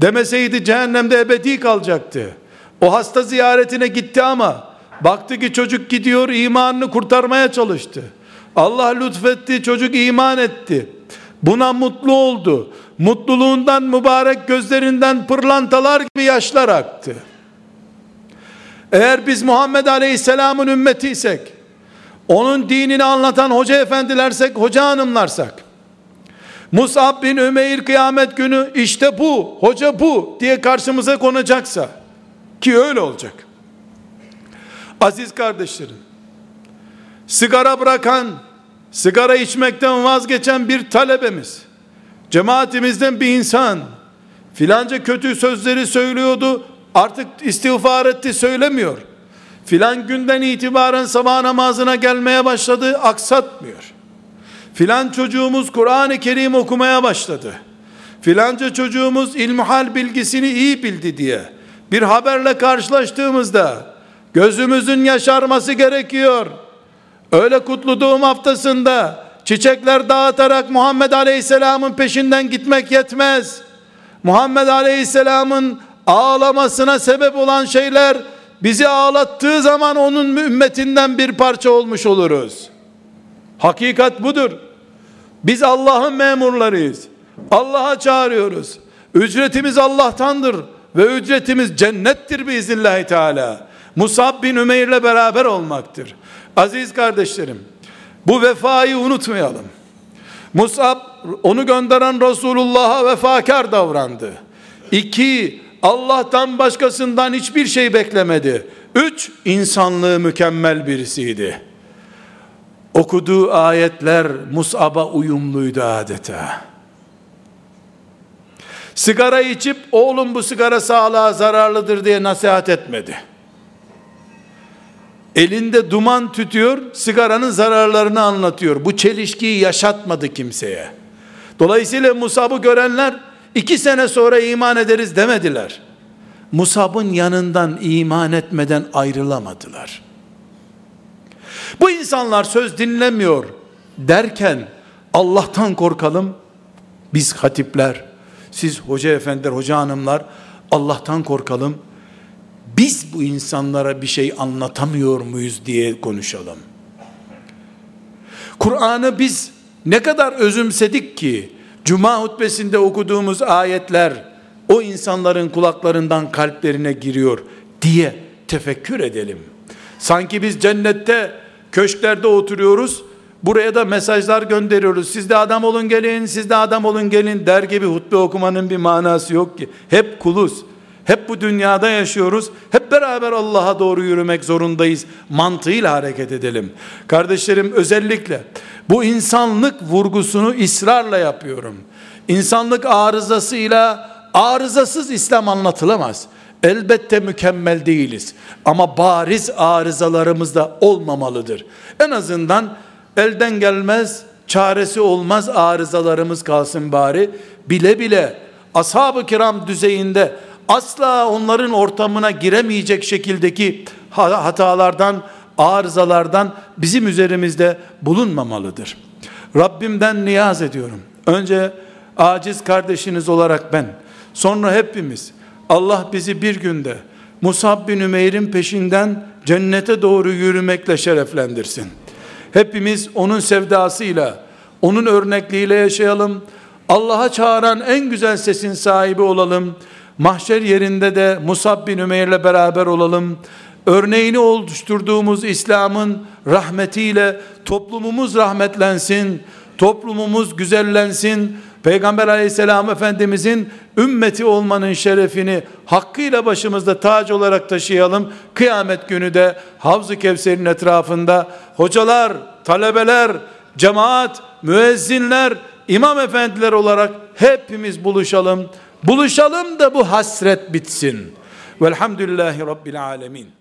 S1: Demeseydi cehennemde ebedi kalacaktı. O hasta ziyaretine gitti ama baktı ki çocuk gidiyor imanını kurtarmaya çalıştı. Allah lütfetti çocuk iman etti. Buna mutlu oldu. Mutluluğundan mübarek gözlerinden pırlantalar gibi yaşlar aktı. Eğer biz Muhammed Aleyhisselam'ın ümmetiysek, onun dinini anlatan hoca efendilersek, hoca hanımlarsak, Musab bin Ümeyr kıyamet günü işte bu, hoca bu diye karşımıza konacaksa, ki öyle olacak. Aziz kardeşlerim, sigara bırakan, sigara içmekten vazgeçen bir talebemiz, cemaatimizden bir insan, filanca kötü sözleri söylüyordu, artık istiğfar etti söylemiyor filan günden itibaren sabah namazına gelmeye başladı, aksatmıyor. Filan çocuğumuz Kur'an-ı Kerim okumaya başladı. Filanca çocuğumuz ilmihal bilgisini iyi bildi diye bir haberle karşılaştığımızda gözümüzün yaşarması gerekiyor. Öyle kutlu doğum haftasında çiçekler dağıtarak Muhammed Aleyhisselam'ın peşinden gitmek yetmez. Muhammed Aleyhisselam'ın ağlamasına sebep olan şeyler bizi ağlattığı zaman onun ümmetinden bir parça olmuş oluruz. Hakikat budur. Biz Allah'ın memurlarıyız. Allah'a çağırıyoruz. Ücretimiz Allah'tandır ve ücretimiz cennettir biiznillahü teala. Musab bin Ümeyr ile beraber olmaktır. Aziz kardeşlerim, bu vefayı unutmayalım. Musab onu gönderen Resulullah'a vefakar davrandı. İki, Allah'tan başkasından hiçbir şey beklemedi. Üç, insanlığı mükemmel birisiydi. Okuduğu ayetler Mus'ab'a uyumluydu adeta. Sigara içip oğlum bu sigara sağlığa zararlıdır diye nasihat etmedi. Elinde duman tütüyor, sigaranın zararlarını anlatıyor. Bu çelişkiyi yaşatmadı kimseye. Dolayısıyla Musab'ı görenler iki sene sonra iman ederiz demediler. Musab'ın yanından iman etmeden ayrılamadılar. Bu insanlar söz dinlemiyor derken Allah'tan korkalım. Biz hatipler, siz hoca efendiler, hoca hanımlar Allah'tan korkalım. Biz bu insanlara bir şey anlatamıyor muyuz diye konuşalım. Kur'an'ı biz ne kadar özümsedik ki Cuma hutbesinde okuduğumuz ayetler o insanların kulaklarından kalplerine giriyor diye tefekkür edelim. Sanki biz cennette köşklerde oturuyoruz. Buraya da mesajlar gönderiyoruz. Siz de adam olun gelin, siz de adam olun gelin der gibi hutbe okumanın bir manası yok ki. Hep kuluz. Hep bu dünyada yaşıyoruz. Hep beraber Allah'a doğru yürümek zorundayız. Mantığıyla hareket edelim. Kardeşlerim özellikle bu insanlık vurgusunu ısrarla yapıyorum. İnsanlık arızasıyla arızasız İslam anlatılamaz. Elbette mükemmel değiliz. Ama bariz arızalarımız da olmamalıdır. En azından elden gelmez, çaresi olmaz arızalarımız kalsın bari. Bile bile ashab-ı kiram düzeyinde asla onların ortamına giremeyecek şekildeki hatalardan, arızalardan bizim üzerimizde bulunmamalıdır. Rabbimden niyaz ediyorum. Önce aciz kardeşiniz olarak ben, sonra hepimiz Allah bizi bir günde Musab bin Ümeyr'in peşinden cennete doğru yürümekle şereflendirsin. Hepimiz onun sevdasıyla, onun örnekliğiyle yaşayalım. Allah'a çağıran en güzel sesin sahibi olalım. Mahşer yerinde de Musab bin Ümeyr'le beraber olalım. Örneğini oluşturduğumuz İslam'ın rahmetiyle toplumumuz rahmetlensin, toplumumuz güzellensin. Peygamber aleyhisselam efendimizin ümmeti olmanın şerefini hakkıyla başımızda tac olarak taşıyalım. Kıyamet günü de Havz-ı Kevser'in etrafında hocalar, talebeler, cemaat, müezzinler, imam efendiler olarak hepimiz buluşalım. Buluşalım da bu hasret bitsin. Velhamdülillahi Rabbil Alemin.